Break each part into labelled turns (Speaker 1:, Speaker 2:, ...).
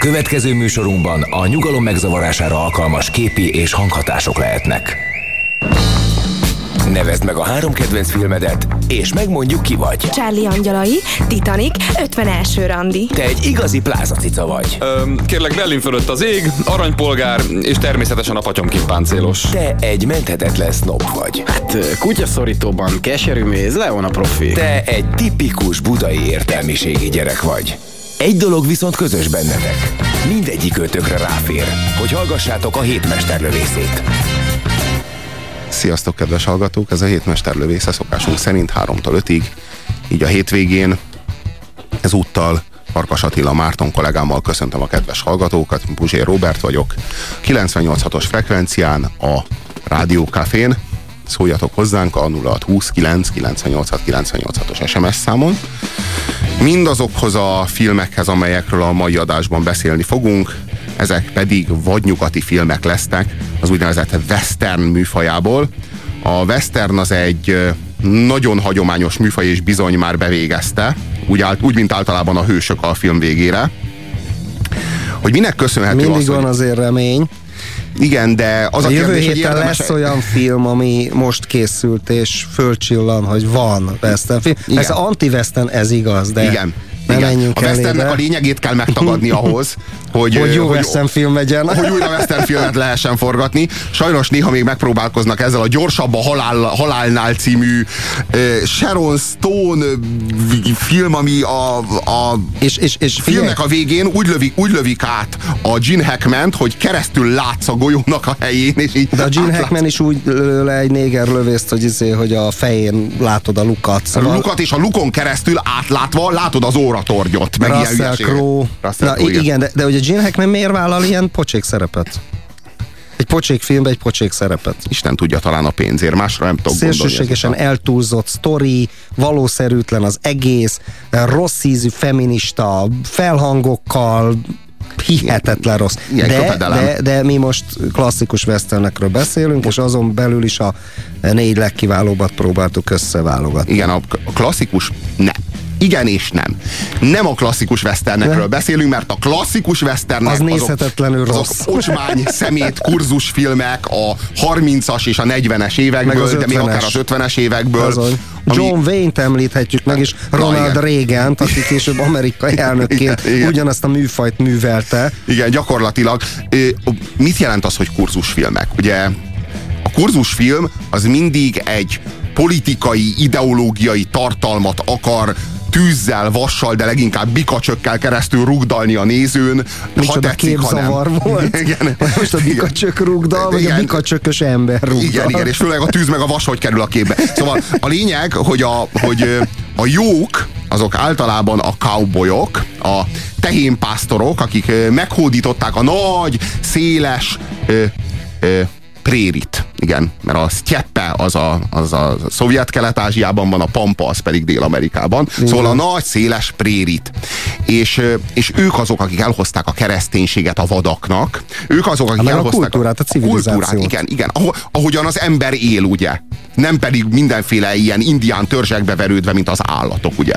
Speaker 1: Következő műsorunkban a nyugalom megzavarására alkalmas képi és hanghatások lehetnek. Nevezd meg a három kedvenc filmedet, és megmondjuk ki vagy.
Speaker 2: Charlie Angyalai, Titanic, 51. randi.
Speaker 1: Te egy igazi plázacica vagy.
Speaker 3: Öm, kérlek, Berlin fölött az ég, aranypolgár, és természetesen a patyomkimpáncélos.
Speaker 1: Te egy menthetetlen snob vagy.
Speaker 4: Hát kutyaszorítóban keserű méz, Leon a profi.
Speaker 1: Te egy tipikus budai értelmiségi gyerek vagy. Egy dolog viszont közös bennetek. Mindegyik ötökre ráfér, hogy hallgassátok a hétmesterlövészét.
Speaker 5: Sziasztok, kedves hallgatók! Ez a hétmesterlövésze szokásunk szerint 3-tól 5-ig. Így a hétvégén ezúttal Farkas Attila Márton kollégámmal köszöntöm a kedves hallgatókat. Puzsér Robert vagyok. 98.6-os frekvencián a Rádiókafén. Szóljatok hozzánk a 0629 986 986-os SMS számon. Mindazokhoz a filmekhez, amelyekről a mai adásban beszélni fogunk, ezek pedig vadnyugati filmek lesznek, az úgynevezett western műfajából. A western az egy nagyon hagyományos műfaj, és bizony már bevégezte, úgy, állt, úgy mint általában a hősök a film végére. Hogy minek köszönhető
Speaker 6: Mindig
Speaker 5: az,
Speaker 6: van
Speaker 5: hogy...
Speaker 6: azért remény.
Speaker 5: Igen, de az a,
Speaker 6: A jövő
Speaker 5: kérdés, hogy
Speaker 6: héten
Speaker 5: érdemes...
Speaker 6: lesz olyan film, ami most készült, és fölcsillan, hogy van western film.
Speaker 5: Igen.
Speaker 6: Ez anti-western, ez igaz, de
Speaker 5: Igen.
Speaker 6: Ne
Speaker 5: Igen.
Speaker 6: menjünk
Speaker 5: a westernnek a lényegét kell megtagadni ahhoz, hogy,
Speaker 6: Hogy jó
Speaker 5: hogy,
Speaker 6: western film legyen.
Speaker 5: hogy újra western filmet lehessen forgatni. Sajnos néha még megpróbálkoznak ezzel a Gyorsabb a halál, halálnál című uh, Sharon Stone film, ami a, a
Speaker 6: És, és, és figyelj,
Speaker 5: filmnek a végén úgy lövik, úgy lövik át a Gene Hackman, hogy keresztül látsz a golyónak a helyén, és így
Speaker 6: de a Gene
Speaker 5: átlátsz
Speaker 6: Hackman is úgy lő le egy néger lövészt, hogy, izé, hogy a fején látod a lukat.
Speaker 5: a
Speaker 6: Szóval
Speaker 5: lukat, és a lukon keresztül átlátva látod az óratorgyot. Meg ilyen
Speaker 6: Russell
Speaker 5: hülyeségek.
Speaker 6: Crowe.
Speaker 5: Russell Crowe,
Speaker 6: igen, de, de a Gene Hackman miért vállal ilyen pocsék szerepet? Egy pocsék filmbe egy pocsék szerepet.
Speaker 5: Isten tudja talán a pénzért, másra nem tudok.
Speaker 6: Szélsőségesen eltúlzott sztori, valószerűtlen az egész, rossz ízű feminista felhangokkal, hihetetlen rossz.
Speaker 5: Igen,
Speaker 6: De, de, de mi most klasszikus westernekről beszélünk, és azon belül is a négy legkiválóbbat próbáltuk összeválogatni.
Speaker 5: Igen, a klasszikus ne. Igen és nem. Nem a klasszikus westernekről beszélünk, mert a klasszikus westernek
Speaker 6: Az nézhetetlenül
Speaker 5: azok,
Speaker 6: rossz.
Speaker 5: azok ocsmány, szemét, kurzusfilmek a 30-as és a 40-es évekből,
Speaker 6: Meg az
Speaker 5: de még
Speaker 6: 50-es.
Speaker 5: akár az 50-es évekből.
Speaker 6: Azon.
Speaker 5: ami-
Speaker 6: John Wayne-t említhetjük meg, és
Speaker 5: Na,
Speaker 6: Ronald
Speaker 5: igen.
Speaker 6: reagan aki később amerikai elnökként
Speaker 5: Igen, igen.
Speaker 6: ugyanazt a műfajt művelte.
Speaker 5: Igen, gyakorlatilag. Mit jelent az, hogy kurzusfilmek? Ugye a kurzusfilm az mindig egy politikai, ideológiai tartalmat akar tűzzel, vassal, de leginkább bikacsökkel keresztül rugdalni a nézőn. ha
Speaker 6: Micsoda
Speaker 5: tetszik, ha nem.
Speaker 6: képzavar volt.
Speaker 5: Igen.
Speaker 6: Most a bikacsök rugdal, vagy a
Speaker 5: Igen.
Speaker 6: bikacsökös ember rugdal.
Speaker 5: Igen, igen, és főleg a tűz meg a vas hogy kerül a képbe. Szóval a lényeg, hogy a, hogy a jók, azok általában a cowboyok, a tehénpásztorok, akik meghódították a nagy, széles ö, ö, prérit. Igen, mert a sztyeppe az a, az a szovjet-kelet-ázsiában van, a pampa az pedig Dél-Amerikában. Szóval a nagy, széles prérit. És, és ők azok, akik elhozták a kereszténységet a vadaknak. Ők azok, akik
Speaker 6: meg a
Speaker 5: elhozták
Speaker 6: kultúrát, a civilizációt.
Speaker 5: kultúrát, igen, igen. Aho- ahogyan az ember él, ugye. Nem pedig mindenféle ilyen indián törzsekbe verődve, mint az állatok, ugye.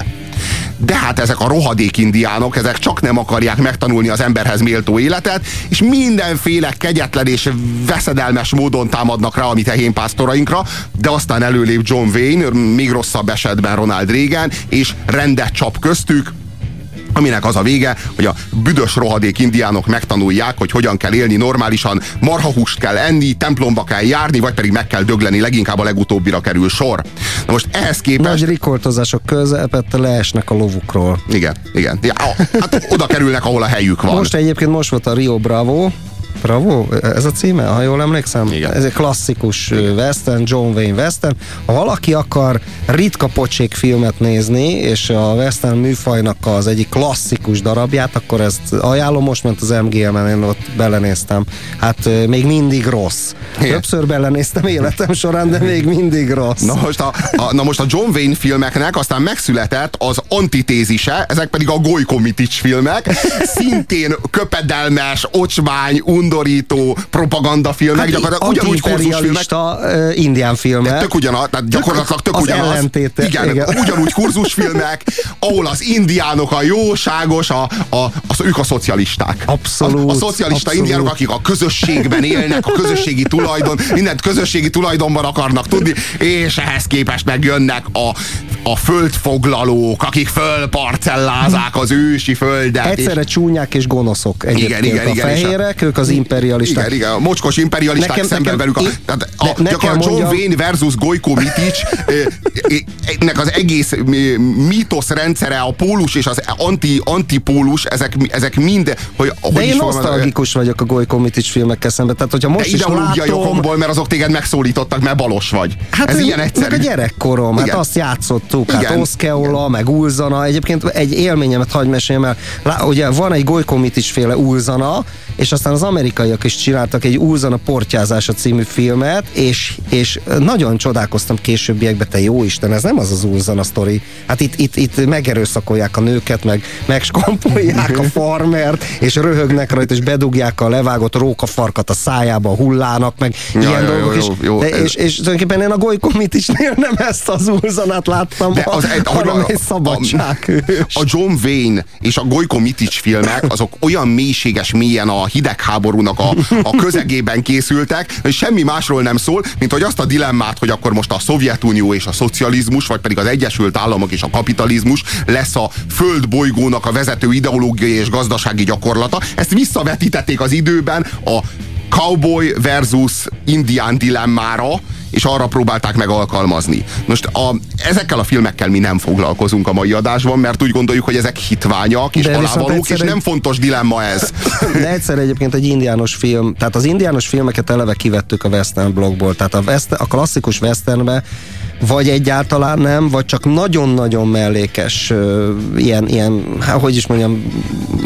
Speaker 5: De hát ezek a rohadék indiánok, ezek csak nem akarják megtanulni az emberhez méltó életet, és mindenféle kegyetlen és veszedelmes módon támadnak rá a mi tehénpásztorainkra, de aztán előlép John Wayne, még rosszabb esetben Ronald Reagan, és rendet csap köztük, aminek az a vége, hogy a büdös rohadék indiánok megtanulják, hogy hogyan kell élni normálisan, marhahúst kell enni, templomba kell járni, vagy pedig meg kell dögleni, leginkább a legutóbbira kerül sor. Na most ehhez képest...
Speaker 6: Nagy rikoltozások közepette leesnek a lovukról.
Speaker 5: Igen, igen. Ja, hát oda kerülnek, ahol a helyük van.
Speaker 6: Most egyébként most volt a Rio Bravo, Bravo, ez a címe, ha jól emlékszem?
Speaker 5: Igen.
Speaker 6: Ez egy klasszikus Igen. western, John Wayne western. Ha valaki akar ritka pocsék filmet nézni, és a western műfajnak az egyik klasszikus darabját, akkor ezt ajánlom most, mert az MGM-en én ott belenéztem. Hát még mindig rossz.
Speaker 5: Igen.
Speaker 6: Többször belenéztem életem során, de még mindig rossz.
Speaker 5: Na most, a, a, na most a John Wayne filmeknek aztán megszületett az antitézise, ezek pedig a Gojkomitics filmek, szintén köpedelmes, ocsmány, unalmas, undorító propagandafilmek, hát gyakorlatilag ugyanúgy kurzusfilmek.
Speaker 6: Indián filmek.
Speaker 5: Tök ugyanaz, tehát gyakorlatilag tök
Speaker 6: az
Speaker 5: ugyanaz.
Speaker 6: ellentéte,
Speaker 5: Igen,
Speaker 6: igen.
Speaker 5: ugyanúgy kurzusfilmek, ahol az indiánok a jóságos, a, a, az, ők a szocialisták.
Speaker 6: Abszolút,
Speaker 5: A, a szocialista
Speaker 6: abszolút.
Speaker 5: indiánok, akik a közösségben élnek, a közösségi tulajdon, mindent közösségi tulajdonban akarnak tudni, és ehhez képest megjönnek a, a földfoglalók, akik fölparcellázák az ősi földet. és-
Speaker 6: Egyszerre csúnyák és gonoszok egyébként
Speaker 5: igen,
Speaker 6: a
Speaker 5: igen, és a-
Speaker 6: fehérek, ők az imperialisták.
Speaker 5: Igen, igen, a mocskos imperialisták
Speaker 6: Nekem-
Speaker 5: szemben
Speaker 6: nekem-
Speaker 5: velük. A, tehát a,
Speaker 6: ne-
Speaker 5: gyakorlatilag John
Speaker 6: mondjam-
Speaker 5: Wayne versus Gojko Mitic ennek az egész mítosz rendszere, a pólus és az anti, antipólus, ezek, ezek mind, hogy, hogy
Speaker 6: De én nosztalgikus vagyok a Goly Komitics filmekkel szemben. Tehát, hogyha
Speaker 5: de
Speaker 6: most is
Speaker 5: ideológiai
Speaker 6: látom...
Speaker 5: okokból, mert azok téged megszólítottak, mert balos vagy.
Speaker 6: Hát
Speaker 5: Ez
Speaker 6: én-
Speaker 5: ilyen egyszerű.
Speaker 6: A gyerekkorom, hát
Speaker 5: Igen.
Speaker 6: azt játszottuk, hát
Speaker 5: Igen.
Speaker 6: Oszkeola, meg Ulzana, egyébként egy élményemet hagy meséljem el. Lá, ugye van egy Golykomitis féle Ulzana, és aztán az amerikaiak is csináltak egy Ulzana portyázása című filmet, és, és nagyon csodálkoztam későbbiekben, te jó Isten, ez nem az az Ulzana sztori. Hát itt, itt, itt megerőszakolják a nőket, meg megskampoliják a farmert, és röhögnek rajta, és bedugják a levágott rókafarkat a szájába, a hullának, meg
Speaker 5: Ja,
Speaker 6: ilyen
Speaker 5: jó,
Speaker 6: dolgok.
Speaker 5: jó, jó.
Speaker 6: De,
Speaker 5: Ez-
Speaker 6: és, és tulajdonképpen én a golykomitisnél nem ezt az úrzanát láttam,
Speaker 5: De az ahogy
Speaker 6: hanem
Speaker 5: a-
Speaker 6: egy szabadság.
Speaker 5: A John Wayne és a Gojko Mitic filmek, azok olyan mélységes mélyen a hidegháborúnak a, a közegében készültek, hogy semmi másról nem szól, mint hogy azt a dilemmát, hogy akkor most a Szovjetunió és a szocializmus, vagy pedig az Egyesült Államok és a kapitalizmus lesz a földbolygónak a vezető ideológiai és gazdasági gyakorlata. Ezt visszavetítették az időben a cowboy versus indián dilemmára, és arra próbálták meg alkalmazni. Most a, ezekkel a filmekkel mi nem foglalkozunk a mai adásban, mert úgy gondoljuk, hogy ezek hitványak és
Speaker 6: De
Speaker 5: alávalók, és nem
Speaker 6: egy-
Speaker 5: fontos dilemma ez.
Speaker 6: De egyszer egyébként egy indiános film, tehát az indiános filmeket eleve kivettük a western blogból, tehát a, western, a klasszikus westernbe vagy egyáltalán nem, vagy csak nagyon-nagyon mellékes ö, ilyen, ilyen, hát hogy is mondjam,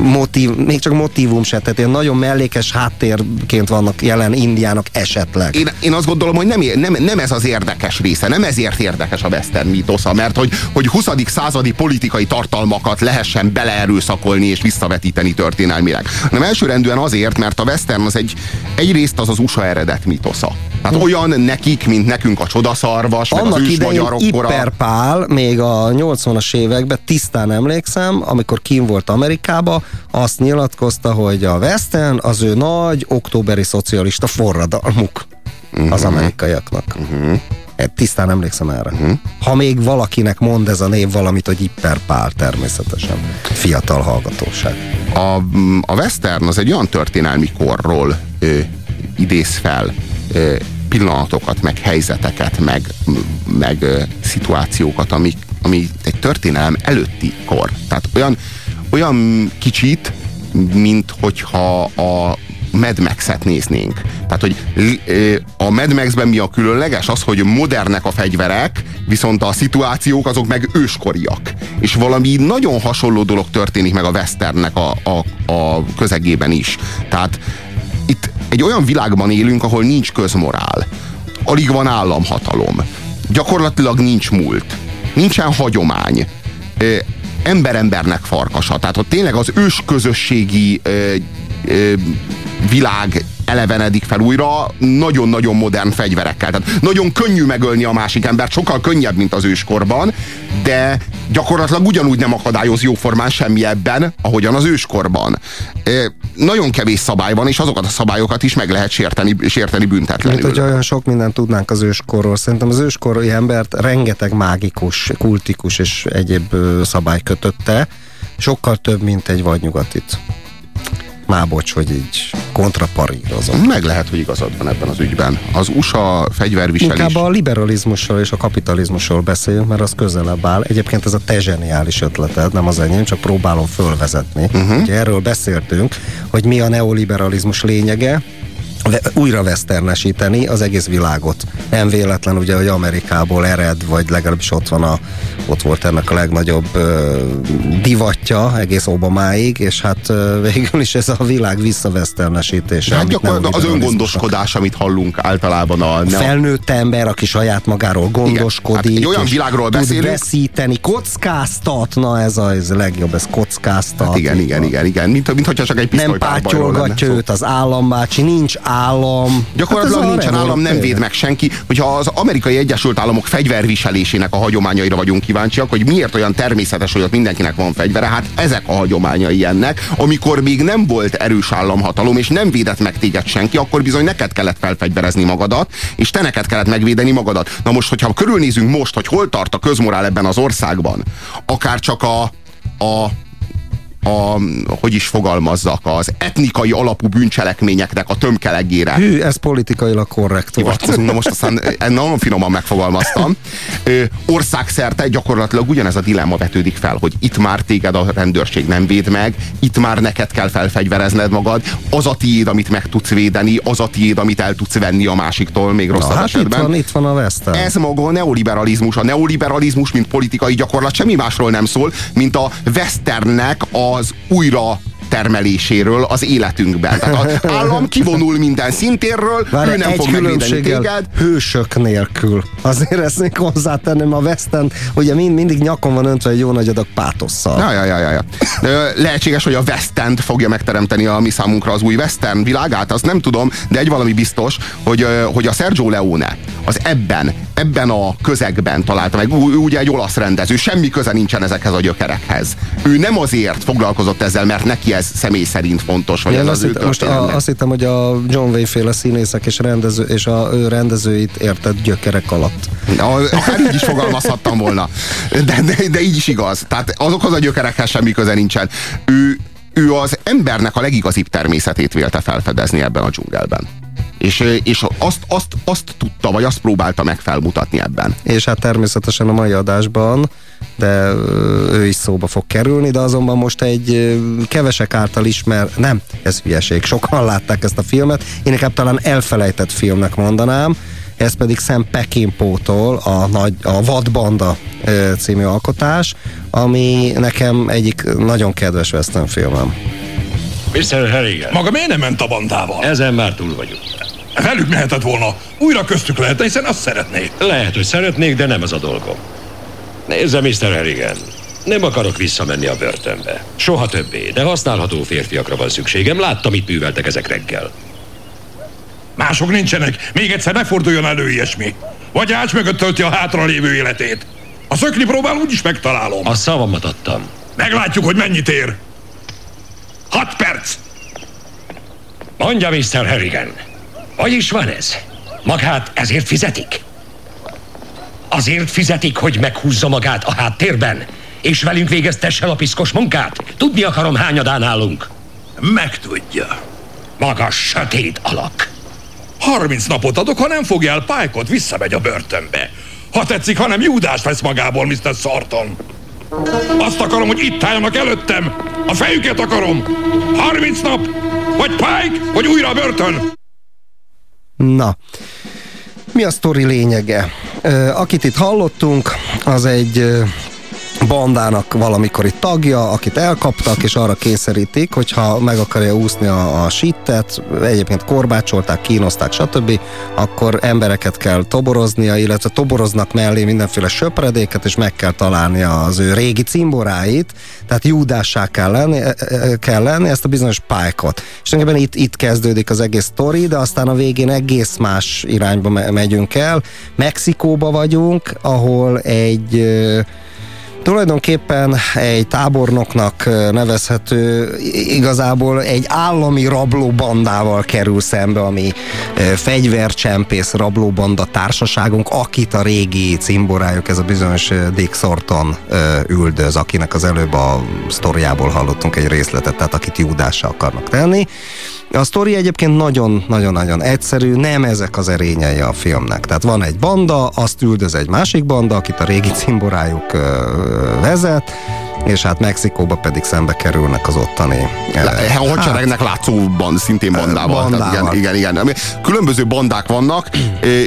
Speaker 6: motív, még csak motívum se, tehát ilyen nagyon mellékes háttérként vannak jelen indiánok esetleg.
Speaker 5: Én, én azt gondolom, hogy nem, nem, nem ez az érdekes része, nem ezért érdekes a western mítosza, mert hogy, hogy 20. századi politikai tartalmakat lehessen beleerőszakolni és visszavetíteni történelmileg. Hanem elsőrendűen azért, mert a western az egy, egyrészt az az USA eredet mítosza. Tehát olyan nekik, mint nekünk a csodaszarvas, meg az
Speaker 6: Annak
Speaker 5: ős
Speaker 6: idején
Speaker 5: magyarok kora.
Speaker 6: Ipper Pál, még a 80-as években tisztán emlékszem, amikor kim volt Amerikába, azt nyilatkozta, hogy a Western az ő nagy októberi szocialista forradalmuk az amerikaiaknak. Uh-huh. Tisztán emlékszem erre. Uh-huh. Ha még valakinek mond ez a név valamit, hogy Ipper Pál természetesen. Fiatal hallgatóság.
Speaker 5: a, a western az egy olyan történelmi korról ö, idéz fel ö, pillanatokat, meg helyzeteket, meg, meg szituációkat, ami, ami egy történelem előtti kor. Tehát olyan, olyan kicsit, mint hogyha a Mad Max-et néznénk. Tehát, hogy a Mad Max-ben mi a különleges? Az, hogy modernek a fegyverek, viszont a szituációk azok meg őskoriak. És valami nagyon hasonló dolog történik meg a westernnek a, a, a közegében is. Tehát egy olyan világban élünk, ahol nincs közmorál. Alig van államhatalom. Gyakorlatilag nincs múlt. Nincsen hagyomány. Ö, ember-embernek farkasa. Tehát ott tényleg az ős közösségi világ elevenedik fel újra nagyon-nagyon modern fegyverekkel. Tehát nagyon könnyű megölni a másik embert, sokkal könnyebb, mint az őskorban, de gyakorlatilag ugyanúgy nem akadályoz jóformán semmi ebben, ahogyan az őskorban. Ö, nagyon kevés szabály van, és azokat a szabályokat is meg lehet sérteni, sérteni
Speaker 6: Mint
Speaker 5: büntetlenül.
Speaker 6: hogy olyan sok mindent tudnánk az őskorról. Szerintem az őskori embert rengeteg mágikus, kultikus és egyéb szabály kötötte. Sokkal több, mint egy vadnyugatit. Már bocs, hogy így kontraparírozom.
Speaker 5: Meg lehet, hogy igazad van ebben az ügyben. Az USA fegyverviselés...
Speaker 6: Inkább a liberalizmusról és a kapitalizmusról beszéljünk, mert az közelebb áll. Egyébként ez a te zseniális ötleted, nem az enyém, csak próbálom fölvezetni. Uh-huh. Ugye erről beszéltünk, hogy mi a neoliberalizmus lényege, újra westernesíteni az egész világot. Nem véletlen ugye, hogy Amerikából ered, vagy legalábbis ott van a, ott volt ennek a legnagyobb ö, divatja egész Obamáig, és hát ö, végül is ez a világ visszawesternesítése.
Speaker 5: Hát gyakorlatilag az öngondoskodás, amit hallunk általában a...
Speaker 6: a felnőtt ember, aki saját magáról gondoskodik. Igen,
Speaker 5: hát egy olyan világról
Speaker 6: tud
Speaker 5: beszélünk.
Speaker 6: veszíteni, kockáztat, na ez a, ez a legjobb, ez kockáztat.
Speaker 5: Hát igen, igen, igen, igen, mint, mint hogyha csak egy
Speaker 6: Nem pátyolgatja őt az állambácsi, nincs állam.
Speaker 5: Gyakorlatilag hát nincsen állam, nem véd meg senki. Hogyha az amerikai Egyesült Államok fegyverviselésének a hagyományaira vagyunk kíváncsiak, hogy miért olyan természetes, hogy ott mindenkinek van fegyvere, hát ezek a hagyományai ennek, amikor még nem volt erős államhatalom, és nem védett meg téged senki, akkor bizony neked kellett felfegyverezni magadat, és te neked kellett megvédeni magadat. Na most, hogyha körülnézünk most, hogy hol tart a közmorál ebben az országban, akár csak a, a a, hogy is fogalmazzak, az etnikai alapú bűncselekményeknek a tömkelegére.
Speaker 6: Hű, ez politikailag korrekt
Speaker 5: volt. Na most aztán nagyon finoman megfogalmaztam. Ö, országszerte gyakorlatilag ugyanez a dilemma vetődik fel, hogy itt már téged a rendőrség nem véd meg, itt már neked kell felfegyverezned magad, az a tiéd, amit meg tudsz védeni, az a tiéd, amit el tudsz venni a másiktól, még rosszabb
Speaker 6: hát
Speaker 5: esetben.
Speaker 6: Itt van, itt van a Western.
Speaker 5: Ez maga a neoliberalizmus. A neoliberalizmus, mint politikai gyakorlat semmi másról nem szól, mint a Westernnek az újra termeléséről az életünkben. Tehát az állam kivonul minden szintérről, Várj, ő nem fog megvédeni téged.
Speaker 6: Hősök nélkül. Azért ezt még hozzátenném a Western, ugye mind, mindig nyakon van öntve egy jó nagy adag pátosszal.
Speaker 5: Ja, ja, ja, ja, ja. Lehetséges, hogy a West End fogja megteremteni a mi számunkra az új Western világát, azt nem tudom, de egy valami biztos, hogy, hogy a Sergio Leone az ebben, ebben a közegben találta meg. Ő ugye egy olasz rendező, semmi köze nincsen ezekhez a gyökerekhez. Ő nem azért foglalkozott ezzel, mert neki ez személy szerint fontos, vagy ez az ő
Speaker 6: Most a, azt hittem, hogy a John Wayne féle színészek és, rendező, és a ő rendezőit érted gyökerek alatt.
Speaker 5: Akár így is fogalmazhattam volna. De, de, de így is igaz. Tehát azokhoz a gyökerekhez semmi köze nincsen. Ő, ő az embernek a legigazibb természetét vélte felfedezni ebben a dzsungelben. És, és azt, azt, azt tudta, vagy azt próbálta meg felmutatni ebben.
Speaker 6: És hát természetesen a mai adásban, de ő is szóba fog kerülni, de azonban most egy kevesek által ismer, nem, ez hülyeség, sokan látták ezt a filmet, én inkább talán elfelejtett filmnek mondanám, ez pedig Sam Peckinpah-tól a, nagy, a Vadbanda című alkotás, ami nekem egyik nagyon kedves western filmem.
Speaker 7: Mr. Harrigan.
Speaker 8: Maga miért nem ment a bandával?
Speaker 7: Ezen már túl vagyunk.
Speaker 8: Velük mehetett volna. Újra köztük lehetne, hiszen azt szeretnék.
Speaker 7: Lehet, hogy szeretnék, de nem az a dolgom. Nézze, Mr. Harrigan. Nem akarok visszamenni a börtönbe. Soha többé, de használható férfiakra van szükségem. Láttam, mit műveltek ezek reggel.
Speaker 8: Mások nincsenek. Még egyszer ne forduljon elő ilyesmi. Vagy ács mögött tölti a hátra lévő életét. A szökni próbál, úgyis megtalálom.
Speaker 7: A szavamat adtam.
Speaker 8: Meglátjuk, hogy mennyit ér. Hat perc!
Speaker 7: Mondja, Mr. Harrigan. Hogy is van ez? Magát ezért fizetik? Azért fizetik, hogy meghúzza magát a háttérben, és velünk végeztesse a piszkos munkát? Tudni akarom, hányadán állunk.
Speaker 8: Megtudja.
Speaker 7: Magas, sötét alak.
Speaker 8: 30 napot adok, ha nem fogja el Pike-ot, visszamegy a börtönbe. Ha tetszik, hanem Júdás vesz magából, Mr. Sarton. Azt akarom, hogy itt álljanak előttem. A fejüket akarom. 30 nap, vagy Pike, vagy újra a börtön.
Speaker 6: Na, mi a sztori lényege? Akit itt hallottunk, az egy bandának valamikori tagja, akit elkaptak, és arra kényszerítik, hogyha meg akarja úszni a, a sittet, egyébként korbácsolták, kínozták, stb., akkor embereket kell toboroznia, illetve toboroznak mellé mindenféle söpredéket, és meg kell találnia az ő régi cimboráit, tehát júdássá kell lenni, e, e, kell lenni ezt a bizonyos pálykot. És engem itt, itt kezdődik az egész sztori, de aztán a végén egész más irányba megyünk el. Mexikóba vagyunk, ahol egy tulajdonképpen egy tábornoknak nevezhető igazából egy állami rablóbandával kerül szembe, ami fegyvercsempész rablóbanda társaságunk, akit a régi cimborájuk, ez a bizonyos Dick Sorton üldöz, akinek az előbb a sztoriából hallottunk egy részletet, tehát akit Júdásra akarnak tenni. A sztori egyébként nagyon-nagyon-nagyon egyszerű, nem ezek az erényei a filmnek. Tehát van egy banda, azt üldöz egy másik banda, akit a régi cimborájuk vezet, és hát Mexikóba pedig szembe kerülnek az ottani.
Speaker 5: Le, a hadseregnek látszóban szintén bandával.
Speaker 6: bandával.
Speaker 5: Tehát igen, igen, igen. Különböző bandák vannak,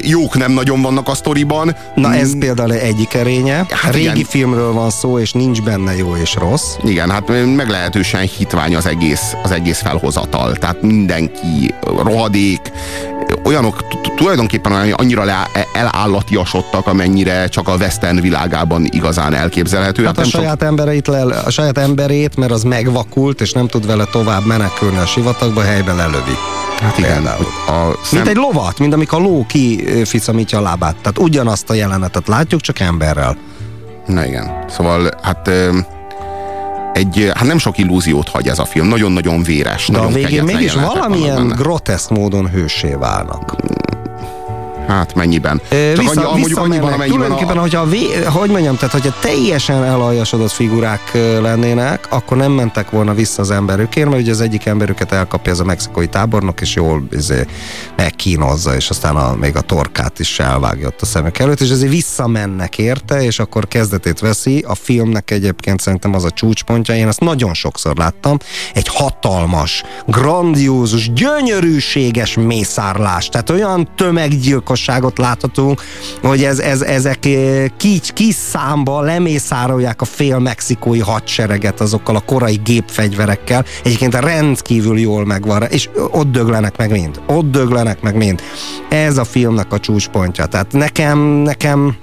Speaker 5: jók nem nagyon vannak a sztoriban.
Speaker 6: Na ez például egyik erénye.
Speaker 5: Hát
Speaker 6: Régi
Speaker 5: igen.
Speaker 6: filmről van szó, és nincs benne jó és rossz.
Speaker 5: Igen, hát meglehetősen hitvány az egész, az egész felhozatal. Tehát mindenki rohadék, olyanok tulajdonképpen annyira le, elállatiasodtak, amennyire csak a western világában igazán elképzelhető.
Speaker 6: Hát a
Speaker 5: nem sok-
Speaker 6: saját, embereit le, a saját emberét, mert az megvakult, és nem tud vele tovább menekülni a sivatagba, helyben lelövi.
Speaker 5: Hát igen, a szem...
Speaker 6: Mint egy lovat, mint amikor a ló kificamítja a lábát. Tehát ugyanazt a jelenetet látjuk, csak emberrel.
Speaker 5: Na igen. Szóval hát ö, egy, hát nem sok illúziót hagy ez a film. Nagyon-nagyon véres.
Speaker 6: De a
Speaker 5: nagyon
Speaker 6: végén
Speaker 5: kegyetlen
Speaker 6: mégis valamilyen groteszk módon hősé válnak.
Speaker 5: Hát mennyiben?
Speaker 6: Ö,
Speaker 5: Csak
Speaker 6: Vissza,
Speaker 5: annyi, mondjuk annyiban, amennyiben
Speaker 6: Tulajdonképpen,
Speaker 5: a,
Speaker 6: hogyha, vé, hogy mondjam, tehát hogyha teljesen elaljasodott figurák lennének, akkor nem mentek volna vissza az emberükért, mert ugye az egyik emberüket elkapja ez a mexikói tábornok, és jól izé, megkínozza, és aztán a, még a torkát is elvágja ott a szemek előtt, és ezért visszamennek érte, és akkor kezdetét veszi. A filmnek egyébként szerintem az a csúcspontja, én ezt nagyon sokszor láttam, egy hatalmas, grandiózus, gyönyörűséges mészárlás, tehát olyan tömeggyilkosságot láthatunk, hogy ez, ez, ezek eh, kis, kis számba lemészárolják a fél mexikói hadsereget azokkal a korai gépfegyverekkel. Egyébként rendkívül jól megvan, és ott döglenek meg mind. Ott döglenek meg mind. Ez a filmnek a csúcspontja. Tehát nekem, nekem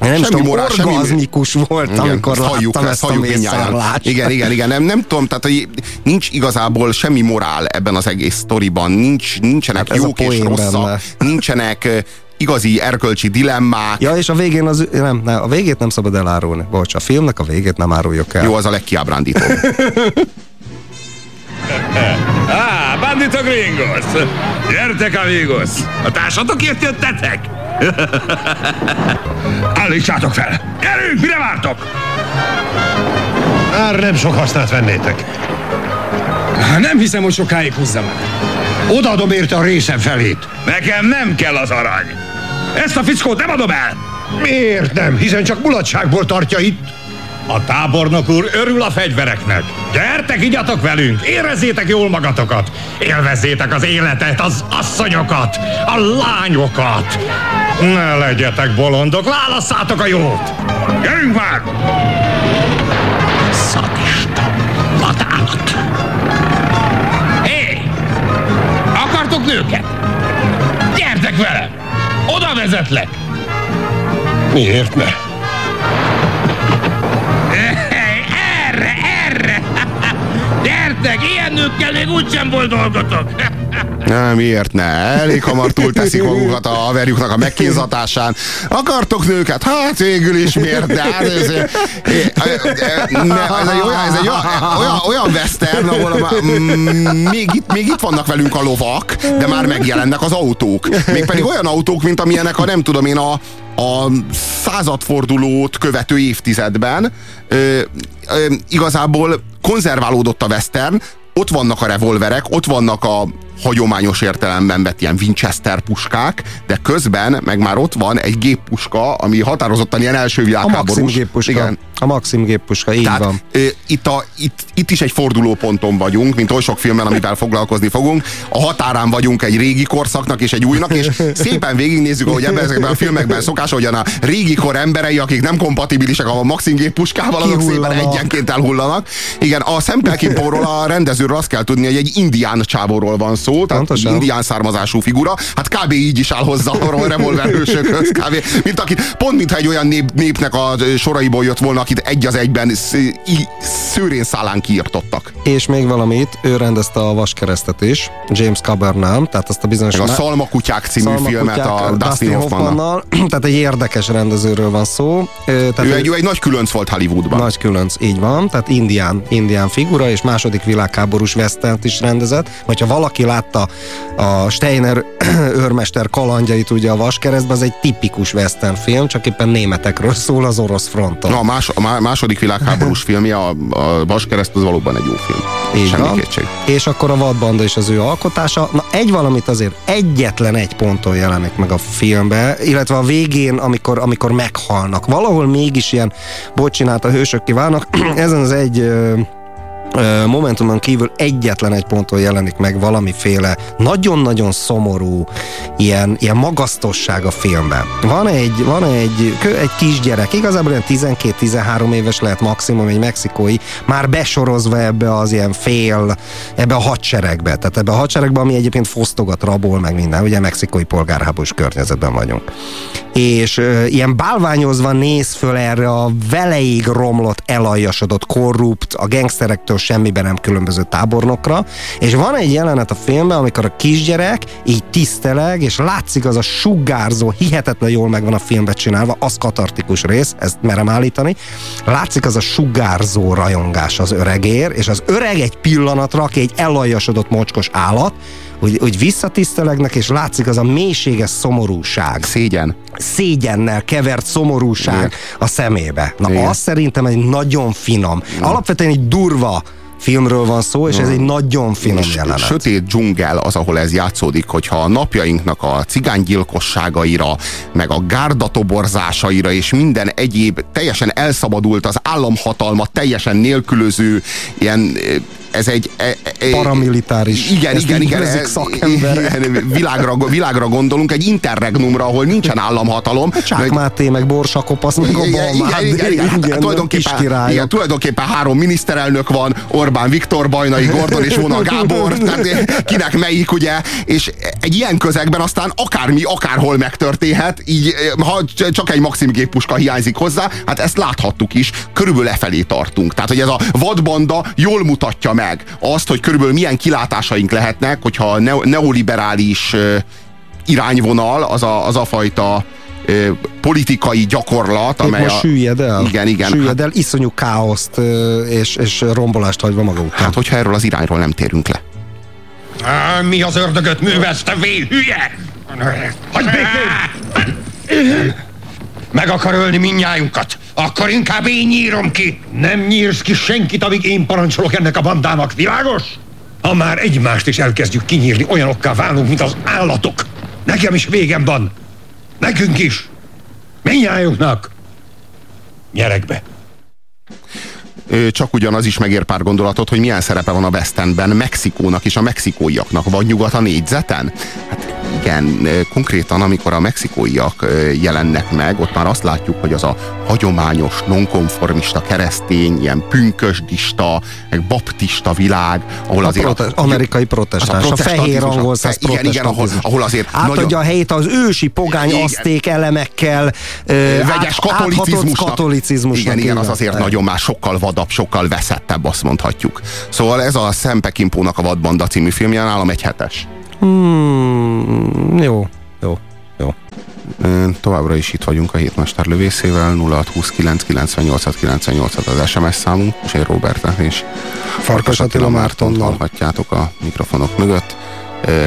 Speaker 6: nem is
Speaker 5: Semmi
Speaker 6: tudom,
Speaker 5: morál, semmi-
Speaker 6: orgazmikus voltam,
Speaker 5: Igen,
Speaker 6: amikor
Speaker 5: ezt halljuk,
Speaker 6: láttam
Speaker 5: ezt
Speaker 6: ezt a.
Speaker 5: Igen, igen, igen. Nem, nem tudom, tehát hogy nincs igazából semmi morál ebben az egész sztoriban. Nincs, nincsenek
Speaker 6: Hát
Speaker 5: jók és rosszak,
Speaker 6: benne.
Speaker 5: nincsenek igazi erkölcsi dilemmák.
Speaker 6: Ja, és a végén az, nem, nem, a végét nem szabad elárulni. Bocs, a filmnek a végét nem áruljuk el.
Speaker 5: Jó, az a legkiábrándítóbb.
Speaker 8: Á, bandito gringos! Gyertek, amigos! A társatokért jöttetek? Állítsátok fel! Gyerünk, mire vártok?
Speaker 9: Már nem sok hasznát vennétek.
Speaker 7: Nem hiszem, hogy sokáig húzzam el.
Speaker 9: Odaadom érte a részem felét.
Speaker 8: Nekem nem kell az arany! Ezt a fickót nem adom el!
Speaker 9: Miért nem? Hiszen csak mulatságból tartja itt.
Speaker 8: A tábornok úr örül a fegyvereknek. Gyertek, igyatok velünk, érezzétek jól magatokat. Élvezzétek az életet, az asszonyokat, a lányokat. Ne legyetek bolondok, válasszátok a jót. Gyerünk már! Szadista, vadállat. Hé! Akartok nőket? Gyertek velem! Oda vezetlek!
Speaker 9: Miért ne?
Speaker 8: Nőkkel még úgysem volt dolgotok!
Speaker 5: Nem, miért ne? Elég hamar túlteszik magukat a haverjuknak a megkínzatásán. Akartok nőket? Hát végül is miért ne? Hát ez, ne, ez egy, olyan, ez egy olyan, olyan, olyan western, ahol a, még, itt, még itt vannak velünk a lovak, de már megjelennek az autók. Mégpedig olyan autók, mint amilyenek a nem tudom én a, a századfordulót követő évtizedben ö, ö, igazából konzerválódott a western, ott vannak a revolverek, ott vannak a hagyományos értelemben vett ilyen Winchester puskák, de közben meg már ott van egy géppuska, ami határozottan ilyen első
Speaker 6: A
Speaker 5: világháborús.
Speaker 6: Maxim géppuska.
Speaker 5: Igen.
Speaker 6: A Maxim géppuska, így
Speaker 5: Tehát
Speaker 6: van.
Speaker 5: ö, itt, a, itt, itt is egy fordulóponton vagyunk, mint oly sok filmben, amivel foglalkozni fogunk. A határán vagyunk egy régi korszaknak és egy újnak, és szépen végignézzük, ahogy ebben ezekben a filmekben szokás, hogy a régi kor emberei, akik nem kompatibilisek a Maxim géppuskával, azok szépen egyenként elhullanak. Igen, a Szempelkimpóról a rendezőről azt kell tudni, hogy egy indián csávóról van szó, tehát
Speaker 6: Pontosan.
Speaker 5: indián származású figura. Hát kb. így is áll hozzá a revolverhősökhöz. Kb. Mint akit, pont mintha egy olyan nép, népnek a soraiból jött volna, akit egy az egyben szőrén szálán kiirtottak.
Speaker 6: És még valamit, ő rendezte a Vaskeresztet is, James Cabernet, tehát azt a bizonyos...
Speaker 5: Meg a
Speaker 6: má-
Speaker 5: Szalmakutyák című
Speaker 6: Szalmakutyák,
Speaker 5: filmet a Dustin Hoffmannal.
Speaker 6: tehát egy érdekes rendezőről van szó. Tehát
Speaker 5: Ő egy, ő egy nagy különc volt Hollywoodban.
Speaker 6: Nagy különc, így van, tehát indián, indián figura, és második világháborús westernt is rendezett. Hogyha valaki látta a Steiner őrmester kalandjait ugye a Vaskeresztben, az egy tipikus western film, csak éppen németekről szól az orosz fronton.
Speaker 5: Na, a, más, a második világháborús filmje, a, a Vaskereszt, az valóban egy jó film.
Speaker 6: Így
Speaker 5: Semmi
Speaker 6: van.
Speaker 5: kétség.
Speaker 6: És akkor a vadbanda is az ő alkotása. Na egy valamit azért egyetlen egy ponton jelenik meg a filmbe, illetve a végén, amikor, amikor meghalnak. Valahol mégis ilyen, bocsánat, a hősök kívánnak, ezen az egy momentumon kívül egyetlen egy ponton jelenik meg valamiféle nagyon-nagyon szomorú ilyen, ilyen magasztosság a filmben. Van egy, van egy, egy kisgyerek, igazából ilyen 12-13 éves lehet maximum, egy mexikói, már besorozva ebbe az ilyen fél, ebbe a hadseregbe, tehát ebbe a hadseregbe, ami egyébként fosztogat, rabol, meg minden, ugye mexikói polgárháborús környezetben vagyunk. És ö, ilyen bálványozva néz föl erre a veleig romlott, elaljasodott, korrupt, a gangsterektől semmiben nem különböző tábornokra, és van egy jelenet a filmben, amikor a kisgyerek így tiszteleg, és látszik az a sugárzó, hihetetlen jól meg van a filmbe csinálva, az katartikus rész, ezt merem állítani, látszik az a sugárzó rajongás az öregér, és az öreg egy pillanatra, aki egy elaljasodott mocskos állat, hogy, hogy visszatisztelegnek, és látszik az a mélységes szomorúság
Speaker 5: Szégyen.
Speaker 6: szégyennel kevert szomorúság
Speaker 5: Igen.
Speaker 6: a szemébe. Na,
Speaker 5: Igen.
Speaker 6: az szerintem egy nagyon finom. Alapvetően egy durva filmről van szó, és ez egy nagyon finom
Speaker 5: És
Speaker 6: jelenet.
Speaker 5: sötét dzsungel az, ahol ez játszódik, hogyha a napjainknak a cigánygyilkosságaira, meg a gárdatoborzásaira és minden egyéb teljesen elszabadult, az államhatalmat teljesen nélkülöző ilyen eh, ez egy... e- e-
Speaker 6: Paramilitáris.
Speaker 5: Igen, igen, igen.
Speaker 6: nevezik
Speaker 5: ez-
Speaker 6: szakemberek.
Speaker 5: igen, világra, világra gondolunk, egy interregnumra, ahol nincsen államhatalom.
Speaker 6: Csák Máté, meg Borsakopasz, meg
Speaker 5: igen, igen,
Speaker 6: Obama.
Speaker 5: igen, igen, hát,
Speaker 6: kis
Speaker 5: tulajdonképpen, igen, tulajdonképpen három miniszterelnök van, Orbán Viktor, Bajnai Gordon és Vona Gábor, tehát kinek melyik, ugye, és egy ilyen közegben aztán akármi, akárhol megtörténhet, így ha csak egy Maxim géppuska hiányzik hozzá, hát ezt láthattuk is, körülbelül lefelé tartunk. Tehát, hogy ez a vadbanda jól mutatja meg azt, hogy körülbelül milyen kilátásaink lehetnek, hogyha a neo- neoliberális irányvonal, az a, az a fajta politikai gyakorlat,
Speaker 6: Épp
Speaker 5: amely
Speaker 6: most
Speaker 5: a,
Speaker 6: süllyed el.
Speaker 5: Igen, igen.
Speaker 6: Süllyed el, iszonyú káoszt és, és rombolást hagyva maga után.
Speaker 5: Hát, hogyha erről az irányról nem térünk le.
Speaker 8: Á, mi az ördögöt művelsz, te vé hülye? Hagyd békén! Meg akar ölni minnyájunkat. Akkor inkább én nyírom ki. Nem nyírsz ki senkit, amíg én parancsolok ennek a bandának. Világos? Ha már egymást is elkezdjük kinyírni, olyanokká válunk, mint az állatok. Nekem is végem van. Nekünk is. Minnyájunknak. Nyerekbe.
Speaker 5: Csak ugyanaz is megér pár gondolatot, hogy milyen szerepe van a West Endben Mexikónak és a mexikóiaknak. Vagy nyugat a négyzeten? Hát igen, konkrétan amikor a mexikóiak jelennek meg, ott már azt látjuk, hogy az a hagyományos, nonkonformista, keresztény, ilyen pünkösdista, meg baptista világ, ahol
Speaker 6: A
Speaker 5: azért...
Speaker 6: prote- amerikai protestáns, a, fehér angol száz
Speaker 5: Igen, igen, ahol, ahol azért
Speaker 6: Átadja
Speaker 5: nagyon-
Speaker 6: a helyét az ősi pogány
Speaker 5: Igen.
Speaker 6: azték elemekkel,
Speaker 5: vegyes
Speaker 6: át-
Speaker 5: katolicizmusnak.
Speaker 6: katolicizmusnak.
Speaker 5: Igen, igen, az azért nagyon már sokkal vadabb, sokkal veszettebb, azt mondhatjuk. Szóval ez a Sam Peckinpónak a Vadbanda című filmje nálam egy hetes.
Speaker 6: Hmm, jó, jó, jó.
Speaker 5: Továbbra is itt vagyunk a hétmester lövészével, 0629 98 98 az SMS számunk, és én Robertet és
Speaker 6: Farkas Attila Mártonnal.
Speaker 5: hallhatjátok a mikrofonok mögött.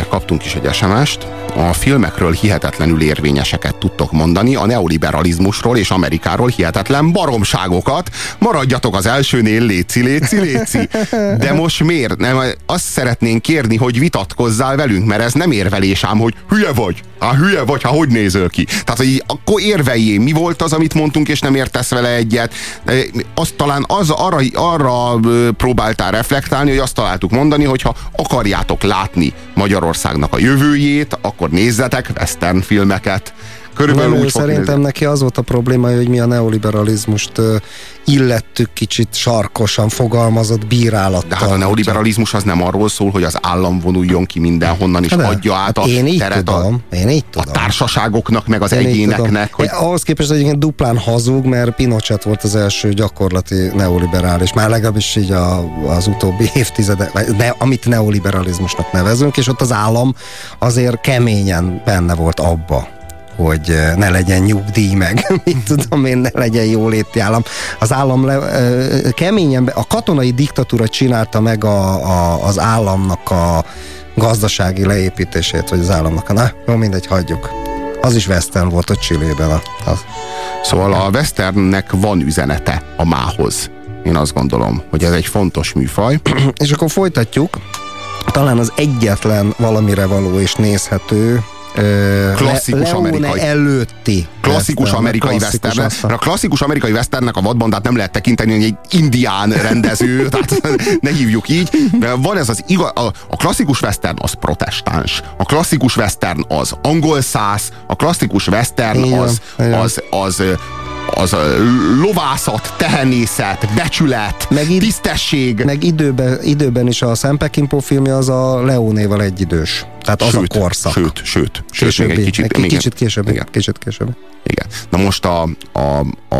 Speaker 5: Kaptunk is egy SMS-t. A filmekről hihetetlenül érvényeseket tudtok mondani, a neoliberalizmusról és Amerikáról hihetetlen baromságokat. Maradjatok az elsőnél, léci, léci, léci. De most miért? Nem, azt szeretnénk kérni, hogy vitatkozzál velünk, mert ez nem érvelés ám, hogy hülye vagy. Hát hülye vagy, hát hogy nézöl ki? Tehát, hogy akkor érveljé, mi volt az, amit mondtunk, és nem értesz vele egyet. E, Azt talán az, arra, arra próbáltál reflektálni, hogy azt találtuk mondani, hogy ha akarjátok látni Magyarországnak a jövőjét, akkor nézzetek western filmeket. Körülbelül
Speaker 6: Nem,
Speaker 5: úgy
Speaker 6: szerintem
Speaker 5: nézni.
Speaker 6: neki az volt a probléma, hogy mi a neoliberalizmust illettük kicsit sarkosan fogalmazott bírálattal.
Speaker 5: De hát a neoliberalizmus az nem arról szól, hogy az állam vonuljon ki mindenhonnan, és
Speaker 6: Hát de,
Speaker 5: adja át a
Speaker 6: én így
Speaker 5: teret a,
Speaker 6: tudom, én így
Speaker 5: a
Speaker 6: tudom.
Speaker 5: társaságoknak, meg az
Speaker 6: Én
Speaker 5: egyéneknek. Hogy
Speaker 6: Ahhoz képest egyébként duplán hazug, mert Pinochet volt az első gyakorlati neoliberális, már legalábbis így a, az utóbbi évtizedek, vagy ne, amit neoliberalizmusnak nevezünk, és ott az állam azért keményen benne volt abba hogy eh, ne legyen nyugdíj meg, mit tudom én, ne legyen jóléti állam. Az állam le, ö, keményen, be- a katonai diktatúra csinálta meg a, a, az államnak a gazdasági leépítését, vagy az államnak a, na, jó, mindegy, hagyjuk. Az is western volt a Csillében. A, a,
Speaker 5: Szóval a westernnek van üzenete a mához. Én azt gondolom, hogy ez egy fontos műfaj.
Speaker 6: és akkor folytatjuk. Talán az egyetlen valamire való és nézhető ö,
Speaker 5: Klasszikus
Speaker 6: Le- Leone
Speaker 5: amerikai-
Speaker 6: előtti
Speaker 5: Klasszikus
Speaker 6: western,
Speaker 5: amerikai
Speaker 6: klasszikus
Speaker 5: western. A klasszikus amerikai westernnek a vadbandát nem lehet tekinteni, hogy egy indián rendező, tehát ne hívjuk így. De van ez az igaz, a, a klasszikus western az protestáns, a klasszikus western az angol száz, a klasszikus western az, az, az, az, az lovászat, tehenészet, becsület,
Speaker 6: Meg id-
Speaker 5: tisztesség.
Speaker 6: Meg időben, időben is a Sam Peckinpah filmje az a Leónéval egyidős. Tehát az
Speaker 5: sőt,
Speaker 6: a korszak.
Speaker 5: Sőt, sőt, sőt, még
Speaker 6: Későbbi,
Speaker 5: egy kicsit,
Speaker 6: egy
Speaker 5: még-
Speaker 6: kicsit később.
Speaker 5: Igen.
Speaker 6: Kicsit később.
Speaker 5: Igen. Na most a, a, a